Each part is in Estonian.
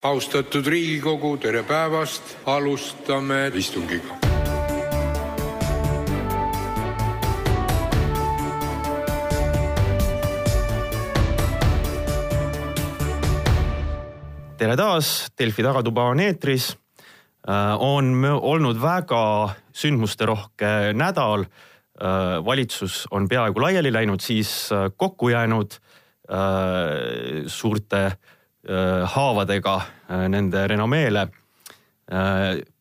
austatud Riigikogu, tere päevast, alustame istungit. tere taas, Delfi tagatuba on eetris. Äh, on olnud väga sündmusterohke nädal. Äh, valitsus on peaaegu laiali läinud, siis äh, kokku jäänud suurte haavadega nende renomeele.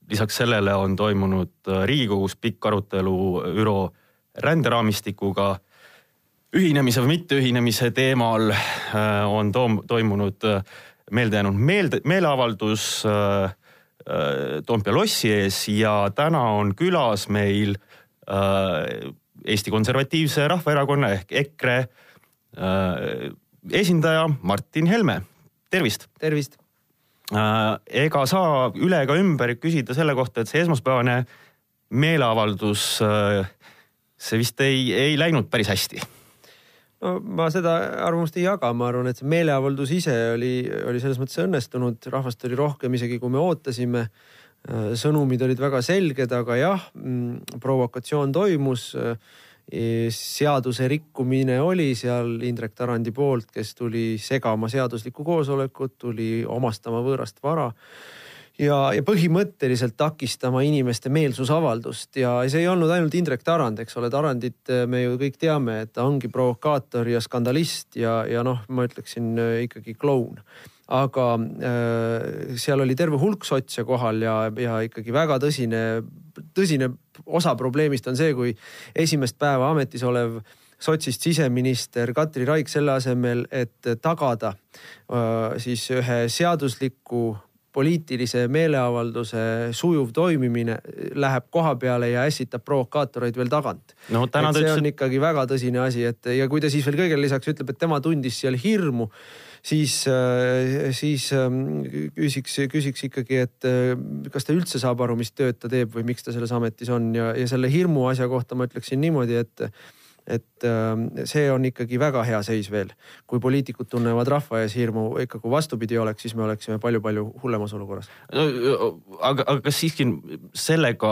lisaks sellele on toimunud Riigikogus pikk arutelu ÜRO ränderaamistikuga ühinemise või mitteühinemise teemal on toom, toimunud meelde jäänud meelde, meeleavaldus äh, Äh, Toompea lossi ees ja täna on külas meil äh, Eesti Konservatiivse Rahvaerakonna ehk EKRE äh, esindaja Martin Helme, tervist. tervist. ega saa üle ega ümber küsida selle kohta, et see esmaspäevane meeleavaldus, see vist ei, ei läinud päris hästi no ma seda arvamust ei jaga, ma arvan, et see meeleavaldus ise oli, oli selles mõttes õnnestunud, rahvast oli rohkem isegi kui me ootasime. sõnumid olid väga selged, aga jah, mm, provokatsioon toimus. Seaduse rikkumine oli seal Indrek Tarandi poolt, kes tuli segama seaduslikku koosolekut, tuli omastama võõrast vara ja, ja põhimõtteliselt takistama inimeste meelsusavaldust. Ja see ei olnud ainult Indrek Tarand, eks ole, Tarandit me ju kõik teame, et ta ongi provokaator ja skandalist ja, ja noh, ma ütleksin äh, ikkagi kloun. Aga äh, seal oli terve hulk sotse kohal ja, ja ikkagi väga tõsine, tõsine osa probleemist on see, kui esimest päeva ametis olev sotsist siseminister Katri Raik selle asemel, et tagada siis ühe seadusliku poliitilise meeleavalduse sujuv toimimine läheb koha peale ja ässitab provokaatoreid veel tagant no,. see ütles... on ikkagi väga tõsine asi, et ja kui ta siis veel kõigele lisaks ütleb, et tema tundis seal hirmu, siis, äh, siis ähm, küsiks, küsiks ikkagi, et äh, kas ta üldse saab aru, mis tööd ta teeb või miks ta selles ametis on ja, ja selle hirmu asja kohta ma ütleksin niimoodi, et et ähm, see on ikkagi väga hea seis veel. kui poliitikud tunnevad rahva ees hirmu, ikka kui vastupidi oleks, siis me oleksime palju-palju hullemas olukorras. aga, aga kas siiski sellega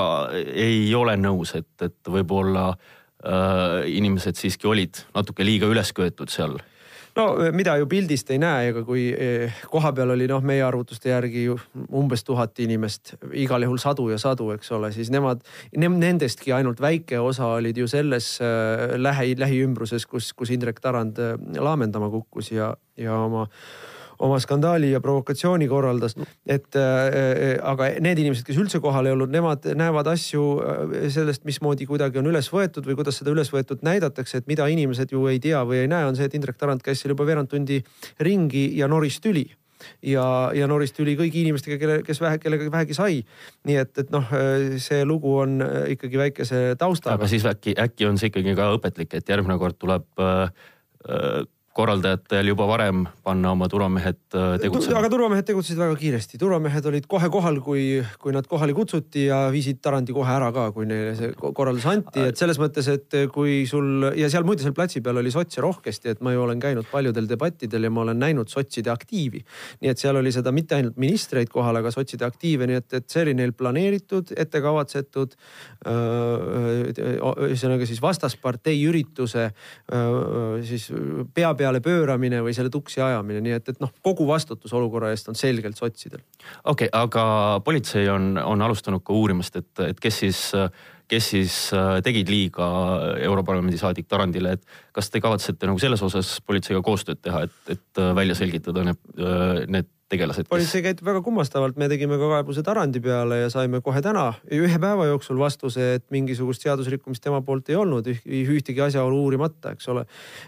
ei ole nõus, et, et võib-olla äh, inimesed siiski olid natuke liiga üles köetud seal? No eh, mida ju pildist ei näe, ega kui eh, kohapeal oli noh, meie arvutuste järgi umbes tuhat inimest, igal juhul sadu ja sadu, eks ole, siis nemad ne,, nendestki ainult väike osa olid ju selles äh, lähi, lähiümbruses, kus, kus Indrek Tarand laamendama kukkus ja, ja oma oma skandaali ja provokatsiooni korraldas. et äh, aga need inimesed, kes üldse kohal ei olnud, nemad näevad asju äh, sellest, mismoodi kuidagi on üles võetud või kuidas seda üles võetud näidatakse, et mida inimesed ju ei tea või ei näe, on see, et Indrek Tarand käis seal juba veerand tundi ringi ja noris tüli ja, ja noris tüli kõigi inimestega, kelle, kes vähe, kellega vähegi sai. nii et, et noh, see lugu on ikkagi väikese taustaga. aga siis äkki, äkki on see ikkagi ka õpetlik, et järgmine kord tuleb äh, äh korraldajatel juba varem panna oma turvamehed äh, tegutsema. aga turvamehed tegutsesid väga kiiresti, turvamehed olid kohe kohal, kui, kui nad kohale kutsuti ja viisid Tarandi kohe ära ka, kui neile see korraldus anti, et selles mõttes, et kui sul ja seal muide seal platsi peal oli sotse rohkesti, et ma ju olen käinud paljudel debattidel ja ma olen näinud sotside aktiivi. nii et seal oli seda mitte ainult ministreid kohal, aga sotside aktiive, nii et, et see oli neil planeeritud, ette kavatsetud. ühesõnaga siis vastaspartei ürituse siis pea peale pööramine või selle tuksi ajamine, nii et, et noh, kogu vastutus olukorra eest on selgelt sotsidel. okei okay,, aga politsei on, on alustanud ka uurimast, et, et kes siis, kes siis äh, tegid liiga Europarlamendi saadik Tarandile, et kas te kavatsete nagu selles osas politseiga koostööd teha, et, et äh, välja selgitada need, äh, need tegelased. politsei käitub väga kummastavalt, me tegime ka kaebuse Tarandi peale ja saime kohe täna ühe päeva jooksul vastuse, et mingisugust seadusrikkumist tema poolt ei olnud, ühtegi asjaolu uurimata, eks ole.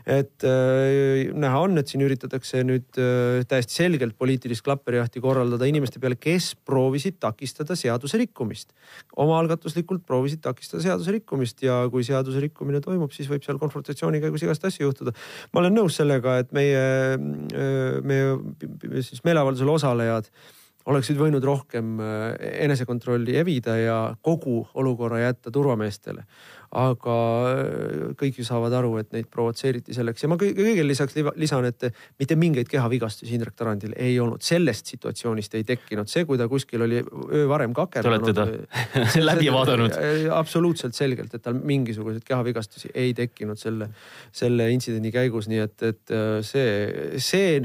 et äh, näha on, et siin üritatakse nüüd äh, täiesti selgelt poliitilist klapprijahti korraldada inimeste peale, kes proovisid takistada seaduse rikkumist. omaalgatuslikult proovisid takistada seaduse rikkumist ja kui seaduse rikkumine toimub, siis võib seal konfrontatsiooni käigus igast asju juhtuda. ma olen nõus sellega, et meie, äh, meie siis meeleavaldus meeleavaldusel osalejad oleksid võinud rohkem äh, enesekontrolli evida ja kogu olukorra jätta turvameestele. Aga äh, kõik ju saavad aru, et neid provotseeriti selleks ja ma kõigele lisaks lisan, et mitte mingeid kehavigastusi Indrek Tarandil ei olnud, sellest situatsioonist ei tekkinud, see, kui ta kuskil oli öö varem kakerdanud. Te olete ta läbi vaadanud? absoluutselt selgelt, et tal mingisuguseid kehavigastusi ei tekkinud selle, selle intsidendi käigus, nii et, et äh, see, see,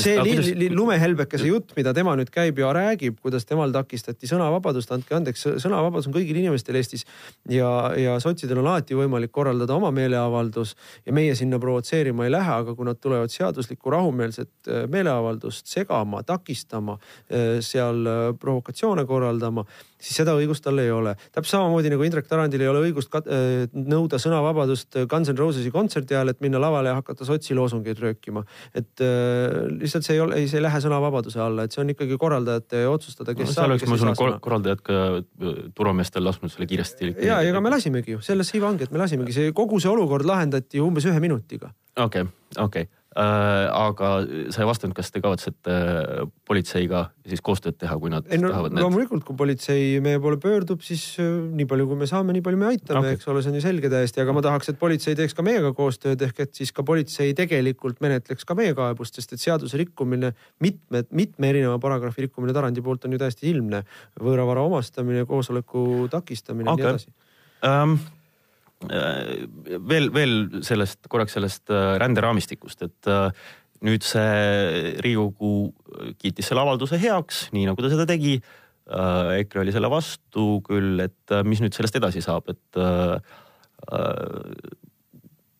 see kuidas... lumehelbekese jutt, mida tema nüüd käib ja räägib, kuidas temal takistati sõnavabadust, andke andeks, sõnavabadus on kõigil inimestel Eestis ja, ja sotsidel on alati võimalik korraldada oma meeleavaldus ja meie sinna provotseerima ei lähe, aga kui nad tulevad seaduslikku rahumeelset äh, meeleavaldust segama, takistama, äh, seal provokatsioone korraldama siis seda õigust tal ei ole. täpselt samamoodi nagu Indrek Tarandil ei ole õigust äh, nõuda sõnavabadust Guns N Rosesi kontserdi ajal, et minna lavale ja hakata sotsi loosungeid röökima. et äh, lihtsalt see ei ole, see ei lähe sõnavabaduse alla, et see on ikkagi korraldajate otsustada, kes no, saab. seal oleks, ma usun, kor korraldajad ka äh, turvameestel lasknud selle kiiresti. ja, ega me lasimegi ju, selles siva ongi, et me lasimegi, see kogu see olukord lahendati umbes ühe minutiga. okei okay,, okei okay Äh, aga sa ei vastanud, kas te kavatsete äh, politseiga siis koostööd teha, kui nad ei, no, tahavad need? loomulikult, kui politsei meie poole pöördub, siis äh, nii palju, kui me saame, nii palju me aitame okay., eks ole, see on ju selge täiesti, aga ma tahaks, et politsei teeks ka meiega koostööd ehk et siis ka politsei tegelikult menetleks ka meie kaebust, sest et seaduse rikkumine, mitmed, mitme erineva paragrahvi rikkumine Tarandi poolt on ju täiesti ilmne. võõravara omastamine, koosoleku takistamine okay. ja nii edasi um Äh, veel, veel sellest korraks sellest äh, ränderaamistikust, et äh, nüüd see Riigikogu kiitis selle avalduse heaks, nii nagu ta seda tegi. EKRE oli selle vastu küll, et mis nüüd sellest edasi saab, et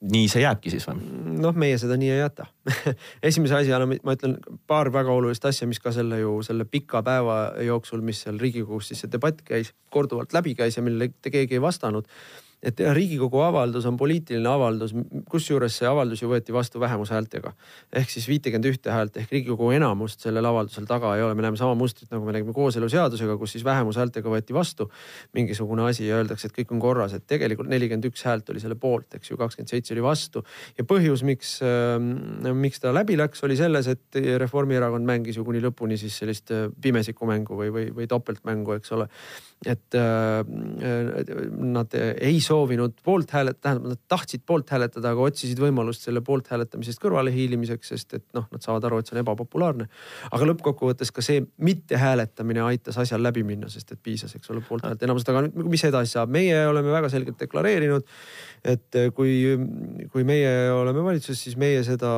nii see jääbki siis või? noh, meie seda nii ei jäta esimese asjana ma ütlen paar väga olulist asja, mis ka selle ju selle pika päeva jooksul, mis seal Riigikogus siis see debatt käis, korduvalt läbi käis ja millele keegi ei vastanud et Riigikogu avaldus on poliitiline avaldus, kusjuures see avaldus ju võeti vastu vähemushäältega ehk siis viitekümmet ühte häält ehk Riigikogu enamust sellel avaldusel taga ei ole. me näeme sama mustrit, nagu me nägime kooseluseadusega, kus siis vähemushäältega võeti vastu mingisugune asi ja öeldakse, et kõik on korras, et tegelikult nelikümmend üks häält oli selle poolt, eks ju, kakskümmend seitse oli vastu. ja põhjus, miks äh,, miks ta läbi läks, oli selles, et Reformierakond mängis ju kuni lõpuni siis sellist äh, pimesikkumängu või, või, või topeltmängu, eks ole. Et äh, nad ei soovinud poolt hääletada, tähendab, nad tahtsid poolt hääletada, aga otsisid võimalust selle poolt hääletamisest kõrvale hiilimiseks, sest et noh, nad saavad aru, et see on ebapopulaarne. aga lõppkokkuvõttes ka see mitte hääletamine aitas asjal läbi minna, sest et piisas, eks ole, poolthäälte enamusest, aga nüüd mis edasi saab, meie oleme väga selgelt deklareerinud, et kui, kui meie oleme valitsuses, siis meie seda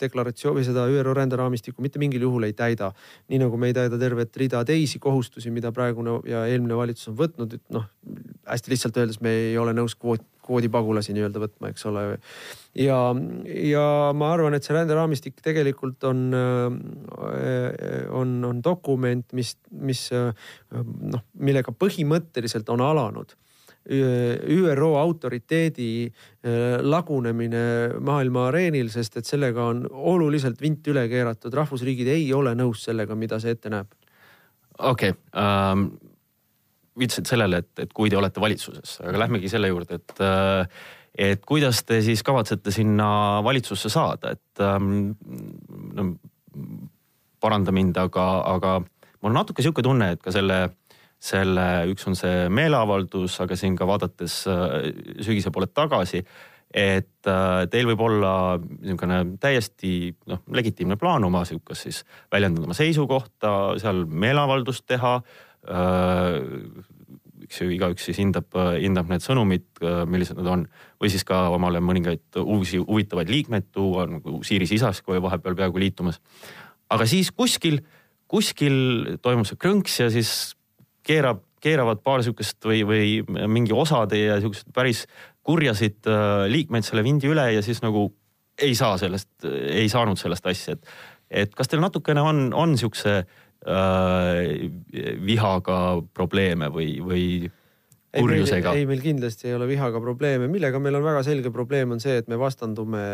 deklaratsiooni, seda ÜRO ränderaamistikku mitte mingil juhul ei täida. nii nagu me ei täida tervet rida teisi kohustusi, mida praegune ja eelmine valitsus on võtnud, et noh, hästi lihtsalt öeldes me ei ole nõus kvoot, kvoodipagulasi nii-öelda võtma, eks ole. ja, ja ma arvan, et see ränderaamistik tegelikult on, on, on dokument, mis, mis noh, millega põhimõtteliselt on alanud ÜRO autoriteedi lagunemine maailma areenil, sest et sellega on oluliselt vint üle keeratud, rahvusriigid ei ole nõus sellega, mida see ette näeb. Okei okay, um viitasid sellele, et, et kui te olete valitsuses, aga lähmegi selle juurde, et et kuidas te siis kavatsete sinna valitsusse saada, et um, no, paranda mind, aga, aga mul on natuke sihuke tunne, et ka selle selle, üks on see meeleavaldus, aga siin ka vaadates äh, sügise poole tagasi, et äh, teil võib olla niisugune täiesti noh, legitiimne plaan oma sihukest siis väljendada oma seisukohta, seal meeleavaldust teha äh, eks ju, igaüks siis hindab, hindab need sõnumid, millised nad on. või siis ka omale mõningaid uusi huvitavaid liikmeid tuua, nagu Siiri Sisask oli vahepeal peaaegu liitumas. aga siis kuskil, kuskil toimub see krõnks ja siis keerab, keeravad paar sihukest või, või mingi osa teie sihukesed päris kurjasid äh, liikmeid selle vindi üle ja siis nagu ei saa sellest, ei saanud sellest asja, et, et kas teil natukene on, on sihukese äh, vihaga probleeme või, või kurjusega? ei, meil kindlasti ei ole vihaga probleeme, millega meil on väga selge probleem, on see, et me vastandume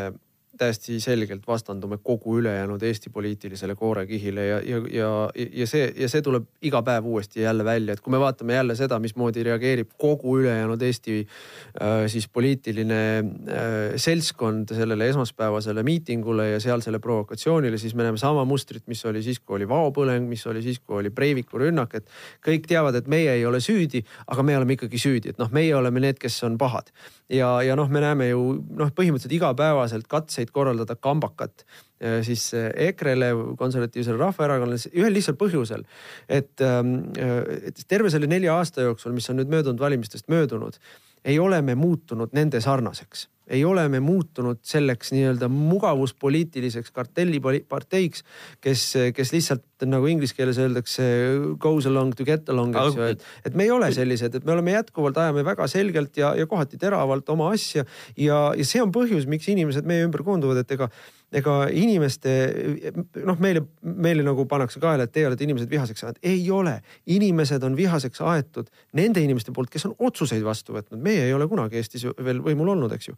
täiesti selgelt vastandume kogu ülejäänud Eesti poliitilisele koorekihile ja, ja, ja, ja see ja see tuleb iga päev uuesti jälle välja, et kui me vaatame jälle seda, mismoodi reageerib kogu ülejäänud Eesti äh, siis poliitiline äh, seltskond sellele esmaspäevasele miitingule ja sealsele provokatsioonile, siis me näeme sama mustrit, mis oli siis, kui oli vaopõleng, mis oli siis, kui oli Breiviku rünnak, et kõik teavad, et meie ei ole süüdi, aga me oleme ikkagi süüdi, et noh, meie oleme need, kes on pahad. Ja, ja noh, me näeme ju noh, põhimõtteliselt igapäevaselt katseid korraldada kambakat äh, siis äh, EKRE-le, Konservatiivsele Rahvaerakonnale ühel lihtsal põhjusel. et, ähm, äh, et terve selle nelja aasta jooksul, mis on nüüd möödunud valimistest möödunud, ei ole me muutunud nende sarnaseks ei ole me muutunud selleks nii-öelda mugavuspoliitiliseks kartelliparteiks, kes, kes lihtsalt nagu inglise keeles öeldakse goes along to get along, eks ju, et, et me ei ole sellised, et me oleme jätkuvalt, ajame väga selgelt ja, ja kohati teravalt oma asja ja, ja see on põhjus, miks inimesed meie ümber koonduvad, et ega ega inimeste noh, meile, meile nagu pannakse kaela, et teie olete inimesed vihaseks ajanud. ei ole, inimesed on vihaseks aetud nende inimeste poolt, kes on otsuseid vastu võtnud. meie ei ole kunagi Eestis veel võimul olnud, eks ju.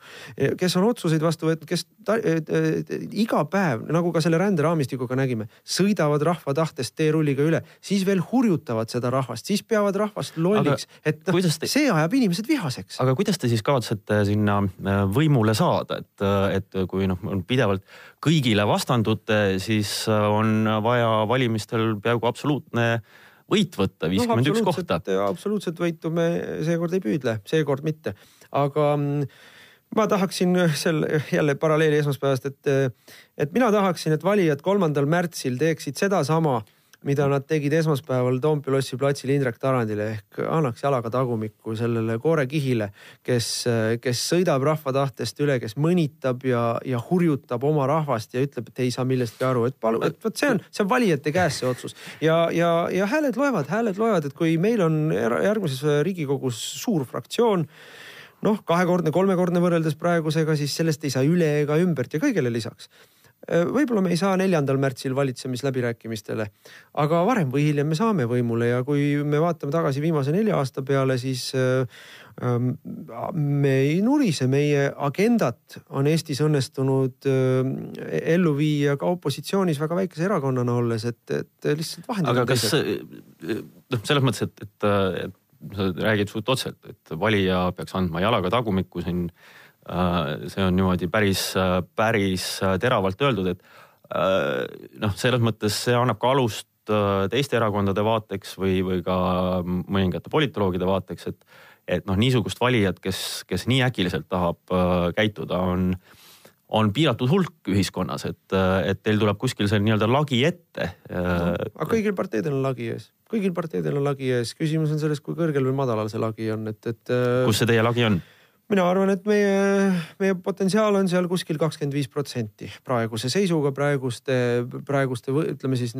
kes on otsuseid vastu võtnud, kes ta, äh, iga päev, nagu ka selle ränderaamistikuga nägime, sõidavad rahva tahtest teerulliga üle, siis veel hurjutavad seda rahvast, siis peavad rahvast lolliks, et noh, te... see ajab inimesed vihaseks. aga kuidas te siis kavatsete sinna äh, võimule saada, et, äh, et kui noh, on pidevalt kõigile vastandute, siis äh, on vaja valimistel peaaegu absoluutne võit võtta, viiskümmend üks kohta. absoluutset võitu me seekord ei püüdle, seekord mitte, aga mm, ma tahaksin selle jälle paralleeli esmaspäevast, et, et mina tahaksin, et valijad kolmandal märtsil teeksid sedasama mida nad tegid esmaspäeval Toompea lossi platsil Indrek Tarandile ehk annaks jalaga tagumikku sellele koorekihile, kes, kes sõidab rahva tahtest üle, kes mõnitab ja, ja hurjutab oma rahvast ja ütleb, et ei saa millestki aru, et palun, et vot see on, see on valijate käes see otsus. Ja, ja, ja hääled loevad, hääled loevad, et kui meil on järgmises Riigikogus suur fraktsioon noh, kahekordne, kolmekordne võrreldes praegusega, siis sellest ei saa üle ega ümbert ja kõigele lisaks võib-olla me ei saa neljandal märtsil valitsemisläbirääkimistele, aga varem või hiljem me saame võimule ja kui me vaatame tagasi viimase nelja aasta peale, siis äh, ähm, me ei nurise, meie agendat on Eestis õnnestunud äh, ellu viia ka opositsioonis väga väikese erakonnana olles, et, et lihtsalt vahendid. aga kas noh, selles mõttes, et, et, et sa räägid suht otse, et valija peaks andma jalaga tagumikku siin Äh, see on niimoodi päris, päris teravalt öeldud, et äh, noh, selles mõttes see annab ka alust äh, teiste erakondade vaateks või, või ka mõningate politoloogide vaateks, et, et noh, niisugust valijat, kes, kes nii äkiliselt tahab käituda, on, on piiratud hulk ühiskonnas, et, et teil tuleb kuskil see nii-öelda lagi ette no,. aga kõigil parteidel on lagi ees, kõigil parteidel on lagi ees, küsimus on selles, kui kõrgel või madalal see lagi on, et, et. kus see teie lagi on? Mina arvan, et meie, meie potentsiaal on seal kuskil kakskümmend viis protsenti praeguse seisuga, praeguste, praeguste ütleme siis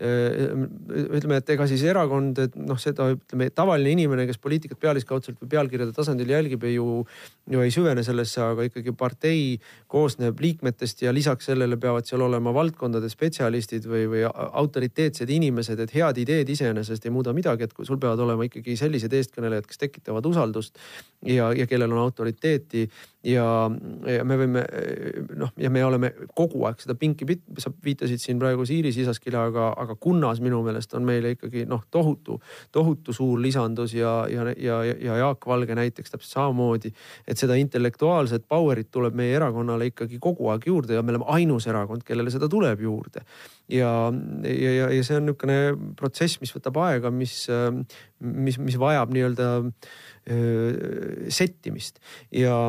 ütleme, et ega siis erakond, et noh, seda ütleme tavaline inimene, kes poliitikat pealiskaudselt või pealkirjade tasandil jälgib, ju, ju ei süvene sellesse, aga ikkagi partei koosneb liikmetest ja lisaks sellele peavad seal olema valdkondade spetsialistid või, või autoriteetsed inimesed, et head ideed iseenesest ei muuda midagi, et kui sul peavad olema ikkagi sellised eestkõnelejad, kes tekitavad usaldust ja, ja kellel on autoriteeti ja, ja me võime noh, ja me oleme kogu aeg seda pinki, sa viitasid siin praegu Siiri Sisaskile, aga, aga Kunnas minu meelest on meile ikkagi noh, tohutu, tohutu suur lisandus ja, ja, ja, ja Jaak Valge näiteks täpselt samamoodi. et seda intellektuaalset power'it tuleb meie erakonnale ikkagi kogu aeg juurde ja me oleme ainus erakond, kellele seda tuleb juurde. ja, ja, ja, ja see on niisugune protsess, mis võtab aega, mis, mis, mis vajab nii-öelda settimist. Ja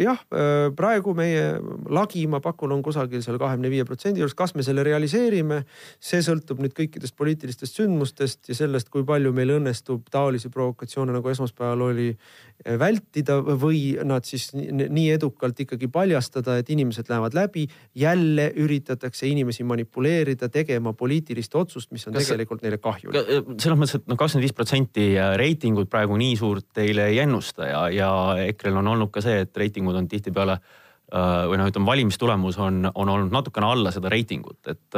jah, praegu meie lagi, ma pakun, on kusagil seal kahekümne viie protsendi juures, kas me selle realiseerime, see sõltub nüüd kõikidest poliitilistest sündmustest ja sellest, kui palju meil õnnestub taolisi provokatsioone nagu esmaspäeval oli vältida või nad siis nii edukalt ikkagi paljastada, et inimesed lähevad läbi. jälle üritatakse inimesi manipuleerida, tegema poliitilist otsust, mis on kas, tegelikult neile kahjulik. selles mõttes, et noh, kakskümmend viis protsenti reitingut praegu nii suurt teile ei ennusta ja, ja EKRE-l on olnud ka see, et reitingud on tihtipeale või noh, ütleme valimistulemus on, on olnud natukene alla seda reitingut, et,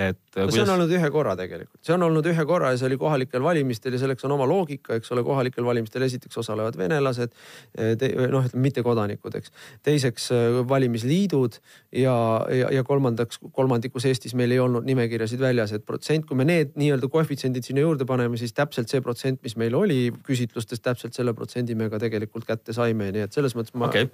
et no see on olnud ühe korra tegelikult, see on olnud ühe korra ja see oli kohalikel valimistel ja selleks on oma loogika, eks ole, kohalikel valimistel esiteks osalevad venelased, noh, ütleme mittekodanikud, eks. teiseks valimisliidud ja, ja, ja kolmandaks, kolmandikus Eestis meil ei olnud nimekirjasid väljas, et protsent, kui me need nii-öelda koefitsiendid sinna juurde paneme, siis täpselt see protsent, mis meil oli küsitlustes, täpselt selle protsendi me ka tegelikult kätte saime, nii et selles mõttes ma okay.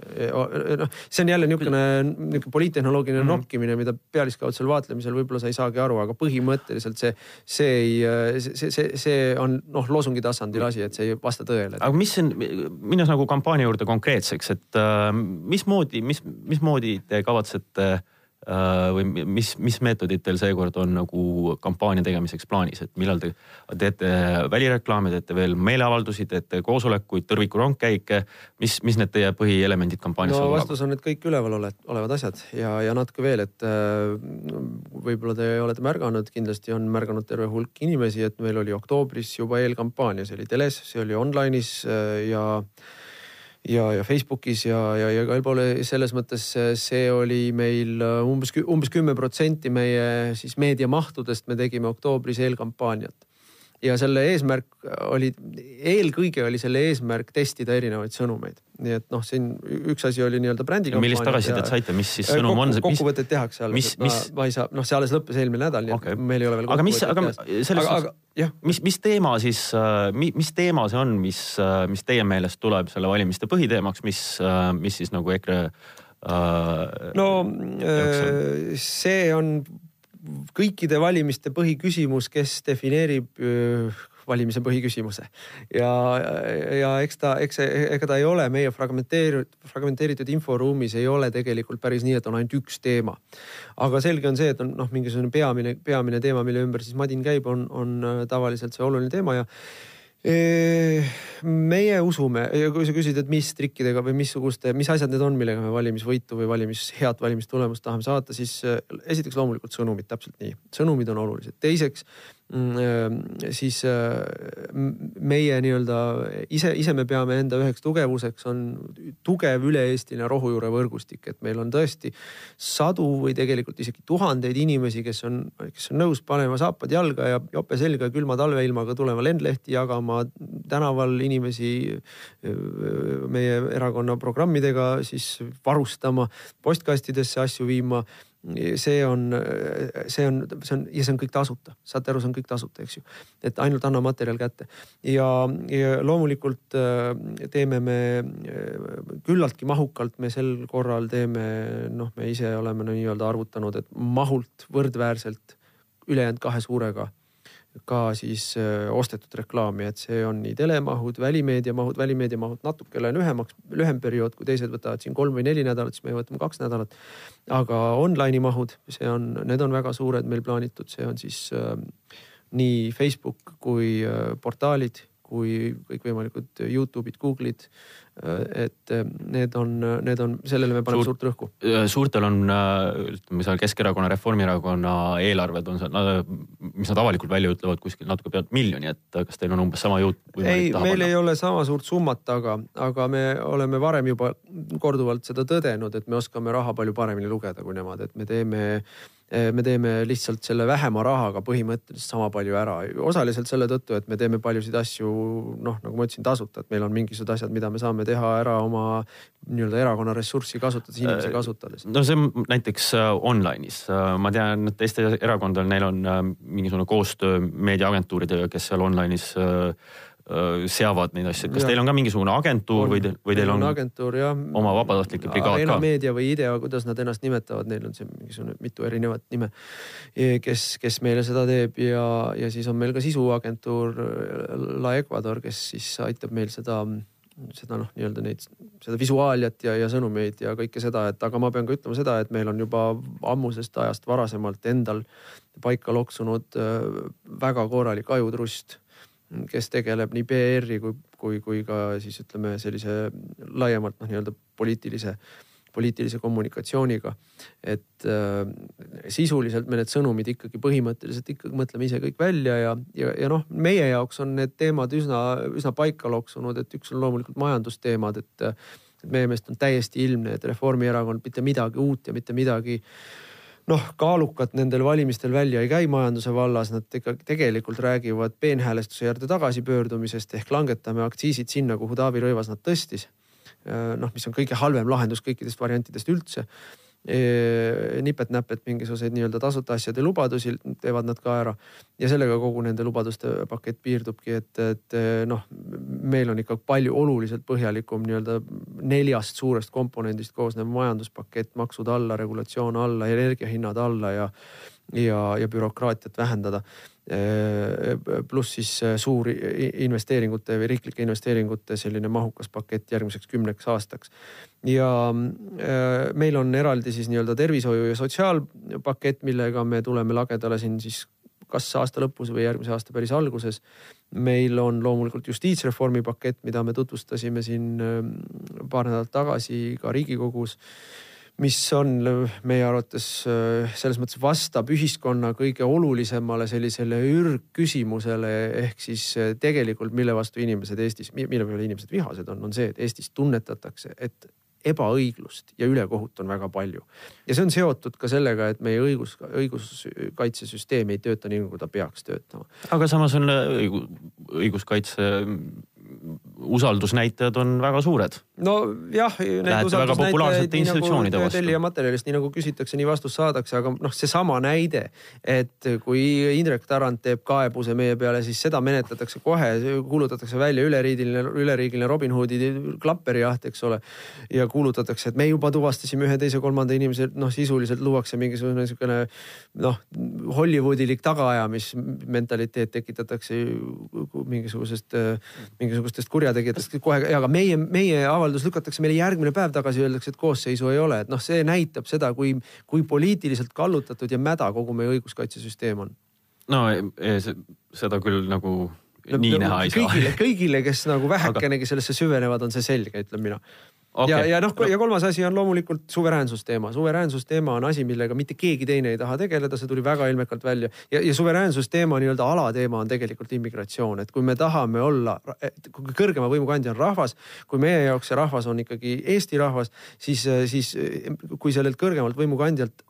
noh, see on jälle niisugune, niisugune poliittehnoloogiline mm -hmm. nokkimine, mida pealiskaudsel vaatlemisel võib-olla sa ei saagi aru, aga põhimõtteliselt see, see ei, see, see, see on noh, loosungi tasandil asi, et see ei vasta tõele. aga mis on, minnes nagu kampaania juurde konkreetseks, et äh, mismoodi, mis, mismoodi te kavatsete Äh, või mis, mis meetodid teil seekord on nagu kampaania tegemiseks plaanis, et millal te teete välireklaame, teete veel meeleavaldusi, teete koosolekuid, tõrvikurongkäike, mis, mis need teie põhielemendid kampaanias no, on? vastus on need kõik üleval olevad asjad ja, ja natuke veel, et äh, võib-olla te olete märganud, kindlasti on märganud terve hulk inimesi, et meil oli oktoobris juba eelkampaania, see oli teles, see oli online'is äh, ja ja, Facebookis ja, ja, ja igal pool selles mõttes see oli meil äh, umbes, umbes kümme protsenti meie siis meediamahtudest me tegime oktoobris eelkampaaniat ja selle eesmärk oli, eelkõige oli selle eesmärk testida erinevaid sõnumeid. nii et noh, siin üks asi oli nii-öelda brändikampaania. millist tagasisidet saite, mis siis sõnum kokku, on? kokkuvõtteid tehakse alles. mis, mis? ma ei saa, noh, see alles lõppes eelmine nädal, nii okay. et meil ei ole veel. aga mis, aga selles suhtes, mis, mis teema siis, äh, mis teema see on, mis, äh, mis teie meelest tuleb selle valimiste põhiteemaks, mis, äh, mis siis nagu EKRE äh, no see on kõikide valimiste põhiküsimus, kes defineerib valimise põhiküsimuse ja, ja eks ta, eks, ega ta ei ole meie fragmenteeritud, fragmenteeritud inforuumis ei ole tegelikult päris nii, et on ainult üks teema. aga selge on see, et on noh, mingisugune peamine, peamine teema, mille ümber siis madin käib, on, on tavaliselt see oluline teema ja meie usume ja kui sa küsid, et mis trikkidega või missuguste, mis asjad need on, millega me valimisvõitu või valimis, head valimistulemust tahame saata, siis esiteks loomulikult sõnumid, täpselt nii. sõnumid on olulised. teiseks äh, siis äh, meie nii-öelda ise, ise me peame enda üheks tugevuseks on tugev üle-eestiline rohujuurevõrgustik, et meil on tõesti sadu või tegelikult isegi tuhandeid inimesi, kes on, kes on nõus panema saapad jalga ja jope selga külma talveilmaga tulema lendlehti jagama, tänaval inimesi äh, meie erakonna programmidega siis varustama, postkastidesse asju viima see on, see on, see on ja see on kõik tasuta, saate aru, see on kõik tasuta, eks ju. et ainult anna materjal kätte ja, ja loomulikult äh, teeme me äh, küllaltki mahukalt, me sel korral teeme, noh, me ise oleme nii-öelda arvutanud, et mahult võrdväärselt ülejäänud kahe suurega ka siis öö, ostetud reklaami, et see on nii telemahud, välimeedia mahud, välimeedia mahud natukene lühemaks, lühem periood, kui teised võtavad siin kolm või neli nädalat, siis me võtame kaks nädalat. aga online'i mahud, see on, need on väga suured meil plaanitud, see on siis öö, nii Facebook kui öö, portaalid kui kõikvõimalikud Youtube'id, Google'id. Et need on, need on, sellele me paneme Suur, suurt rõhku. suurtel on, ütleme seal Keskerakonna, Reformierakonna eelarved on, mis nad avalikult välja ütlevad, kuskil natuke pealt miljoni, et kas teil on umbes sama jõud? ei, meil panna? ei ole sama suurt summat, aga, aga me oleme varem juba korduvalt seda tõdenud, et me oskame raha palju paremini lugeda kui nemad, et me teeme Eh, me teeme lihtsalt selle vähema rahaga põhimõtteliselt sama palju ära. osaliselt selle tõttu, et me teeme paljusid asju noh, nagu ma ütlesin, tasuta, et meil on mingisugused asjad, mida me saame teha ära oma nii-öelda erakonna ressurssi kasutades, inimesi äh, kasutades. no see on näiteks äh, online'is, äh, ma tean, et teistel erakondadel, neil on mingisugune koostöö meediaagentuuridega, kes seal online'is seavad neid asju, kas ja. teil on ka mingisugune agentuur on, või teil, või teil on, on agentuur jah. oma vabatahtlike brigaad ka? Meedia või IDEA, kuidas nad ennast nimetavad, neil on siin mingisugune mitu erinevat nime. kes, kes meile seda teeb ja, ja siis on meil ka sisuagentuur La Ecuador, kes siis aitab meil seda seda noh, nii-öelda neid, seda visuaaliat ja, ja sõnumeid ja kõike seda, et aga ma pean ka ütlema seda, et meil on juba ammusest ajast varasemalt endal paika loksunud väga korralik ajutrust kes tegeleb nii PR-i kui, kui, kui ka siis ütleme sellise laiemalt noh, nii-öelda poliitilise, poliitilise kommunikatsiooniga. et äh, sisuliselt me need sõnumid ikkagi põhimõtteliselt ikkagi mõtleme ise kõik välja ja, ja, ja noh, meie jaoks on need teemad üsna, üsna paika loksunud, et üks on loomulikult majandusteemad, et et meie meelest on täiesti ilmne, et Reformierakond mitte midagi uut ja mitte midagi noh, kaalukat nendel valimistel välja ei käi majanduse vallas, nad ikka tegelikult räägivad peenhäälestuse juurde tagasipöördumisest ehk langetame aktsiisid sinna, kuhu Taavi Rõivas nad tõstis. noh, mis on kõige halvem lahendus kõikidest variantidest üldse nipet-näpet mingisuguseid nii-öelda tasuta asjade lubadusi teevad nad ka ära. ja sellega kogu nende lubaduste pakett piirdubki, et, et noh, meil on ikka palju oluliselt põhjalikum nii-öelda neljast suurest komponendist koosnev majanduspakett, maksud alla, regulatsioon alla, energiahinnad alla ja ja, ja bürokraatiat vähendada pluss siis suur investeeringute või riiklike investeeringute selline mahukas pakett järgmiseks kümneks aastaks ja äh, meil on eraldi siis nii-öelda tervishoiu ja sotsiaalpakett, millega me tuleme lagedale siin siis kas aasta lõpus või järgmise aasta päris alguses. meil on loomulikult justiitsreformi pakett, mida me tutvustasime siin äh, paar nädalat tagasi ka Riigikogus mis on meie arvates äh, selles mõttes vastab ühiskonna kõige olulisemale sellisele ürgküsimusele ehk siis tegelikult, mille vastu inimesed Eestis, mille peale inimesed vihased on, on see, et Eestis tunnetatakse, et ebaõiglust ja ülekohut on väga palju. ja see on seotud ka sellega, et meie õigus, õiguskaitsesüsteem ei tööta nii, nagu ta peaks töötama. aga samas on õiguskaitse usaldusnäitajad on väga suured. nojah. Nagu tellija materjalist, nii nagu küsitakse, nii vastus saadakse, aga noh, seesama näide, et kui Indrek Tarand teeb kaebuse meie peale, siis seda menetletakse kohe, kuulutatakse välja üleriigiline, üleriigiline Robin Hoodi klapperijaht, eks ole. ja kuulutatakse, et me juba tuvastasime ühe, teise, kolmanda inimese, noh sisuliselt luuakse mingisugune niisugune noh, Hollywoodilik tagaajamismentaliteet tekitatakse mingisugusest, mingisugustest kurjategijatest kohe, aga meie, meie avaldus lükatakse meile järgmine päev tagasi, öeldakse, et koosseisu ei ole, et noh, see näitab seda, kui, kui poliitiliselt kallutatud ja mäda kogu meie õiguskaitsesüsteem on. no seda küll nagu no, nii no, näha ei kõigile, saa. kõigile, kes nagu vähekenegi aga... sellesse süvenevad, on see selge, ütlen mina okay.. ja, ja noh, ja kolmas asi on loomulikult suveräänsusteema. suveräänsusteema on asi, millega mitte keegi teine ei taha tegeleda, see tuli väga ilmekalt välja ja, ja suveräänsusteema nii-öelda alateema on tegelikult immigratsioon, et kui me tahame olla, kui kõrgema võimu kandja on rahvas, kui meie jaoks see rahvas on ikkagi Eesti rahvas, siis, siis kui sellelt kõrgemalt võimukandjalt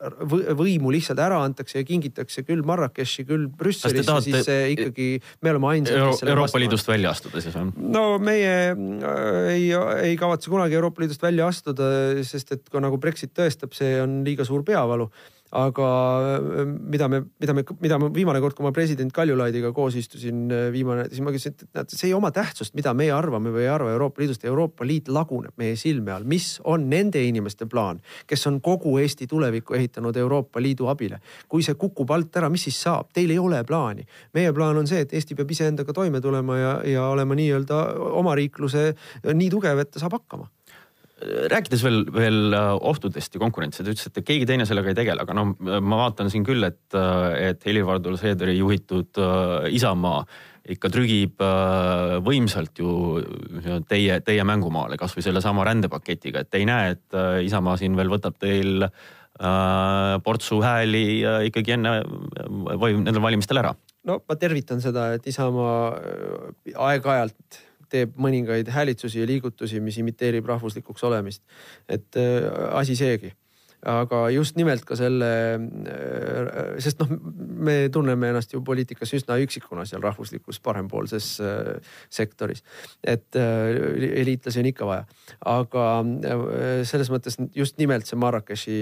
võimu lihtsalt ära antakse ja kingitakse küll Marrakechi, küll Brüsselisse, siis see ikkagi, me oleme ainsad, selle Euroopa Liidust välja astuda siis on? no meie äh, ei, ei kavatse kunagi Euroopa Euroopa Liidust välja astuda, sest et ka nagu Brexit tõestab, see on liiga suur peavalu aga äh, mida me, mida me, mida ma viimane kord, kui ma president Kaljulaidiga koos istusin, äh, viimane, siis ma küsisin, et näed, see ei oma tähtsust, mida meie arvame või ei arva Euroopa Liidust. Euroopa Liit laguneb meie silme all. mis on nende inimeste plaan, kes on kogu Eesti tulevikku ehitanud Euroopa Liidu abile? kui see kukub alt ära, mis siis saab? Teil ei ole plaani. meie plaan on see, et Eesti peab iseendaga toime tulema ja, ja olema nii-öelda omariikluse nii tugev, et ta saab hakkama rääkides veel, veel äh, ohtudest ja konkurentsi, te ütlesite, et keegi teine sellega ei tegele, aga no ma vaatan siin küll, et, äh, et Helir-Valdor Seederi juhitud äh, Isamaa ikka trügib võimsalt ju teie, teie mängumaale, kasvõi sellesama rändepaketiga, et te ei näe, et Isamaa siin veel võtab teil portsu hääli ikkagi enne või nendel valimistel ära? no ma tervitan seda, et Isamaa aeg-ajalt teeb mõningaid häälitsusi ja liigutusi, mis imiteerib rahvuslikuks olemist. et äh, asi seegi aga just nimelt ka selle, äh, sest noh, me tunneme ennast ju poliitikas üsna üksikuna seal rahvuslikus parempoolses äh, sektoris. et äh, eliitlasi on ikka vaja, aga selles mõttes just nimelt see Marrakechi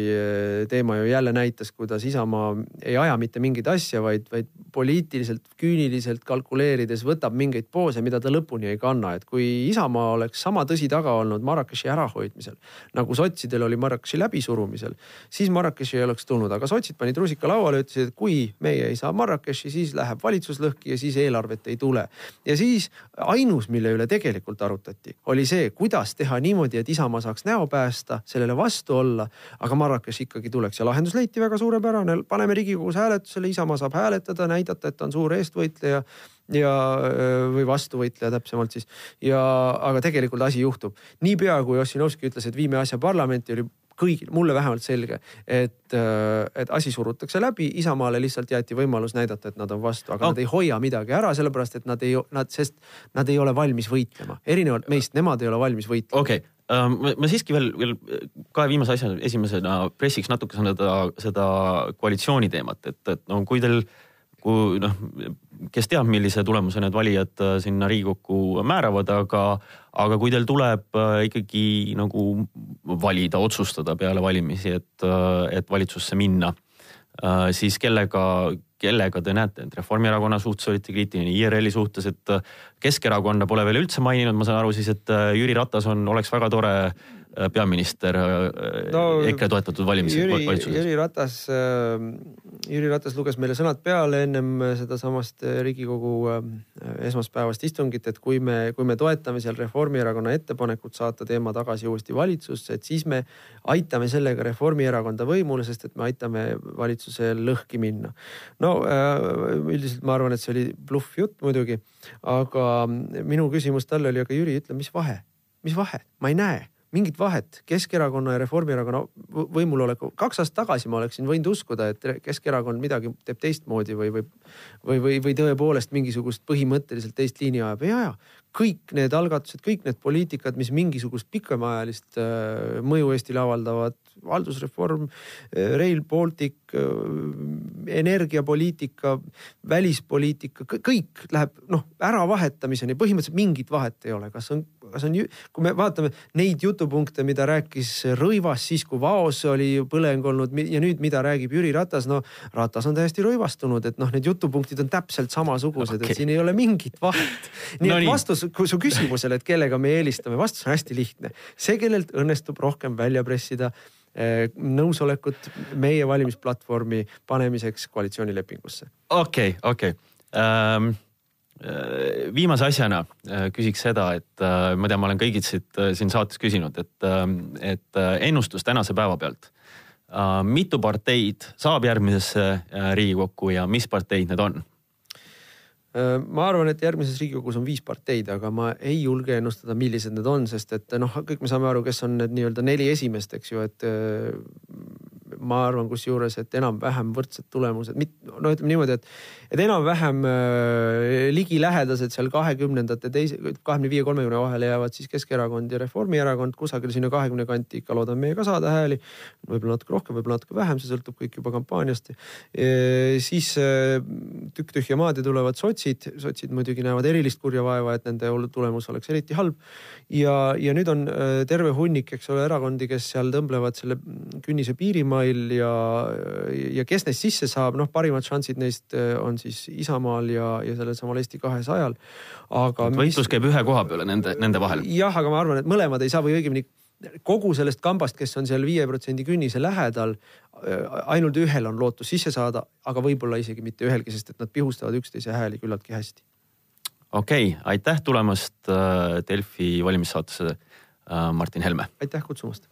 teema ju jälle näitas, kuidas Isamaa ei aja mitte mingit asja, vaid, vaid poliitiliselt, küüniliselt kalkuleerides võtab mingeid poose, mida ta lõpuni ei kanna. et kui Isamaa oleks sama tõsi taga olnud Marrakechi ärahoidmisel nagu sotsidel oli Marrakechi läbisurumisel valimisel, siis Marrakechi ei oleks tulnud, aga sotsid panid rusika lauale, ütlesid, et kui meie ei saa Marrakechi, siis läheb valitsus lõhki ja siis eelarvet ei tule. ja siis ainus, mille üle tegelikult arutati, oli see, kuidas teha niimoodi, et Isamaa saaks näo päästa, sellele vastu olla, aga Marrakech ikkagi tuleks ja lahendus leiti väga suurepärane, paneme Riigikogus hääletusele, Isamaa saab hääletada, näidata, et ta on suur eestvõitleja ja, või vastuvõitleja täpsemalt siis. ja, aga tegelikult asi juhtub. niipea kui Ossinovski ütles, et viime asja parlamenti, oli kõigil, mulle vähemalt selge, et, äh, et asi surutakse läbi, Isamaale lihtsalt jäeti võimalus näidata, et nad on vastu, aga oh. nad ei hoia midagi ära, sellepärast et nad ei, nad, sest nad ei ole valmis võitlema. erinevalt meist, nemad ei ole valmis võitlema. okei okay., ma, ma siiski veel, veel kahe viimase asja esimesena pressiks natuke seda, seda koalitsiooni teemat, et, et no kui teil, kui noh, kes teab, millise tulemuse need valijad äh, sinna Riigikokku määravad, aga, aga kui teil tuleb äh, ikkagi nagu valida, otsustada peale valimisi, et, äh, et valitsusse minna, siis kellega, kellega te näete, et Reformierakonna suhtes olite kriitiline, IRL-i suhtes, et Keskerakonda pole veel üldse maininud, ma saan aru siis, et Jüri Ratas on, oleks väga tore peaminister äh, no, EKRE toetatud valimised Jüri, valitsuses? Jüri Ratas, äh, Jüri Ratas luges meile sõnad peale ennem sedasamast Riigikogu esmaspäevast istungit, et kui me, kui me toetame seal Reformierakonna ettepanekut saata teema tagasi uuesti valitsusse, et siis me aitame sellega Reformierakonda võimule, sest et me aitame valitsusel lõhki minna. no üldiselt ma arvan, et see oli bluffjutt muidugi, aga minu küsimus talle oli, aga Jüri, ütle, mis vahe, mis vahe, ma ei näe mingit vahet Keskerakonna ja Reformierakonna võimuloleku. kaks aastat tagasi ma oleksin võinud uskuda, et Keskerakond midagi teeb teistmoodi või, või, või, või, või tõepoolest mingisugust põhimõtteliselt teist liini ajab. ei aja, kõik need algatused, kõik need poliitikad, mis mingisugust pikemaajalist äh, mõju Eestile avaldavad, haldusreform, äh, Rail Baltic, äh, energiapoliitika, välispoliitika, kõik läheb noh äravahetamiseni, põhimõtteliselt mingit vahet ei ole, kas on, kas on, kui me vaatame neid jutupunkte, mida rääkis Rõivas siis, kui Vaos oli põleng olnud ja nüüd, mida räägib Jüri Ratas, no Ratas on täiesti rõivastunud, et noh, need jutupunktid on täpselt samasugused okay., et siin ei ole mingit vahet. nii no et vastus kui su küsimusele, et kellega me eelistame, vastus on hästi lihtne. see, kellelt õnnestub rohkem välja pressida eh, nõusolekut meie valimisplatvormi panemiseks koalitsioonilepingusse. okei okay,, okei okay. um eh, viimase asjana eh, küsiks seda, et ma tean, ma olen kõigilt siit siin saates küsinud, et, et ennustus tänase päeva pealt. mitu parteid saab järgmisesse Riigikokku ja mis parteid need on? Äh, ma arvan, et järgmises Riigikogus on viis parteid, aga ma ei julge ennustada, millised need on, sest et noh, kõik me saame aru, kes on need nii-öelda neli esimest, eks ju, et äh, ma arvan kusjuures, et enam-vähem võrdsed tulemused, no ütleme niimoodi, et, et enam-vähem äh, ligilähedased seal kahekümnendate teise, kahekümne viie, kolmekümne vahele jäävad siis Keskerakond ja Reformierakond, kusagil sinna kahekümne kanti ikka loodame meie ka saada hääli. võib-olla natuke rohkem, võib-olla natuke vähem, see sõltub kõik juba kampaaniast siis e, tükk tühja maad ja tulevad sotsid, sotsid muidugi näevad erilist kurja vaeva, et nende tulemus oleks eriti halb. ja, ja nüüd on e, terve hunnik, eks ole, erakondi, kes seal tõmblevad selle künnise piirimail ja, ja kes neist sisse saab, noh, parimad šansid neist e, on siis Isamaal ja, ja sellel samal Eesti kahesajal. aga. võitlus mis... käib ühe koha peale nende, nende vahel. jah, aga ma arvan, et mõlemad ei saa või õigemini kogu sellest kambast, kes on seal viie protsendi künnise lähedal, ainult ühel on lootus sisse saada, aga võib-olla isegi mitte ühelgi, sest et nad pihustavad üksteise hääli küllaltki hästi. okei okay,, aitäh tulemast Delfi valimissaatesse, Martin Helme. aitäh kutsumast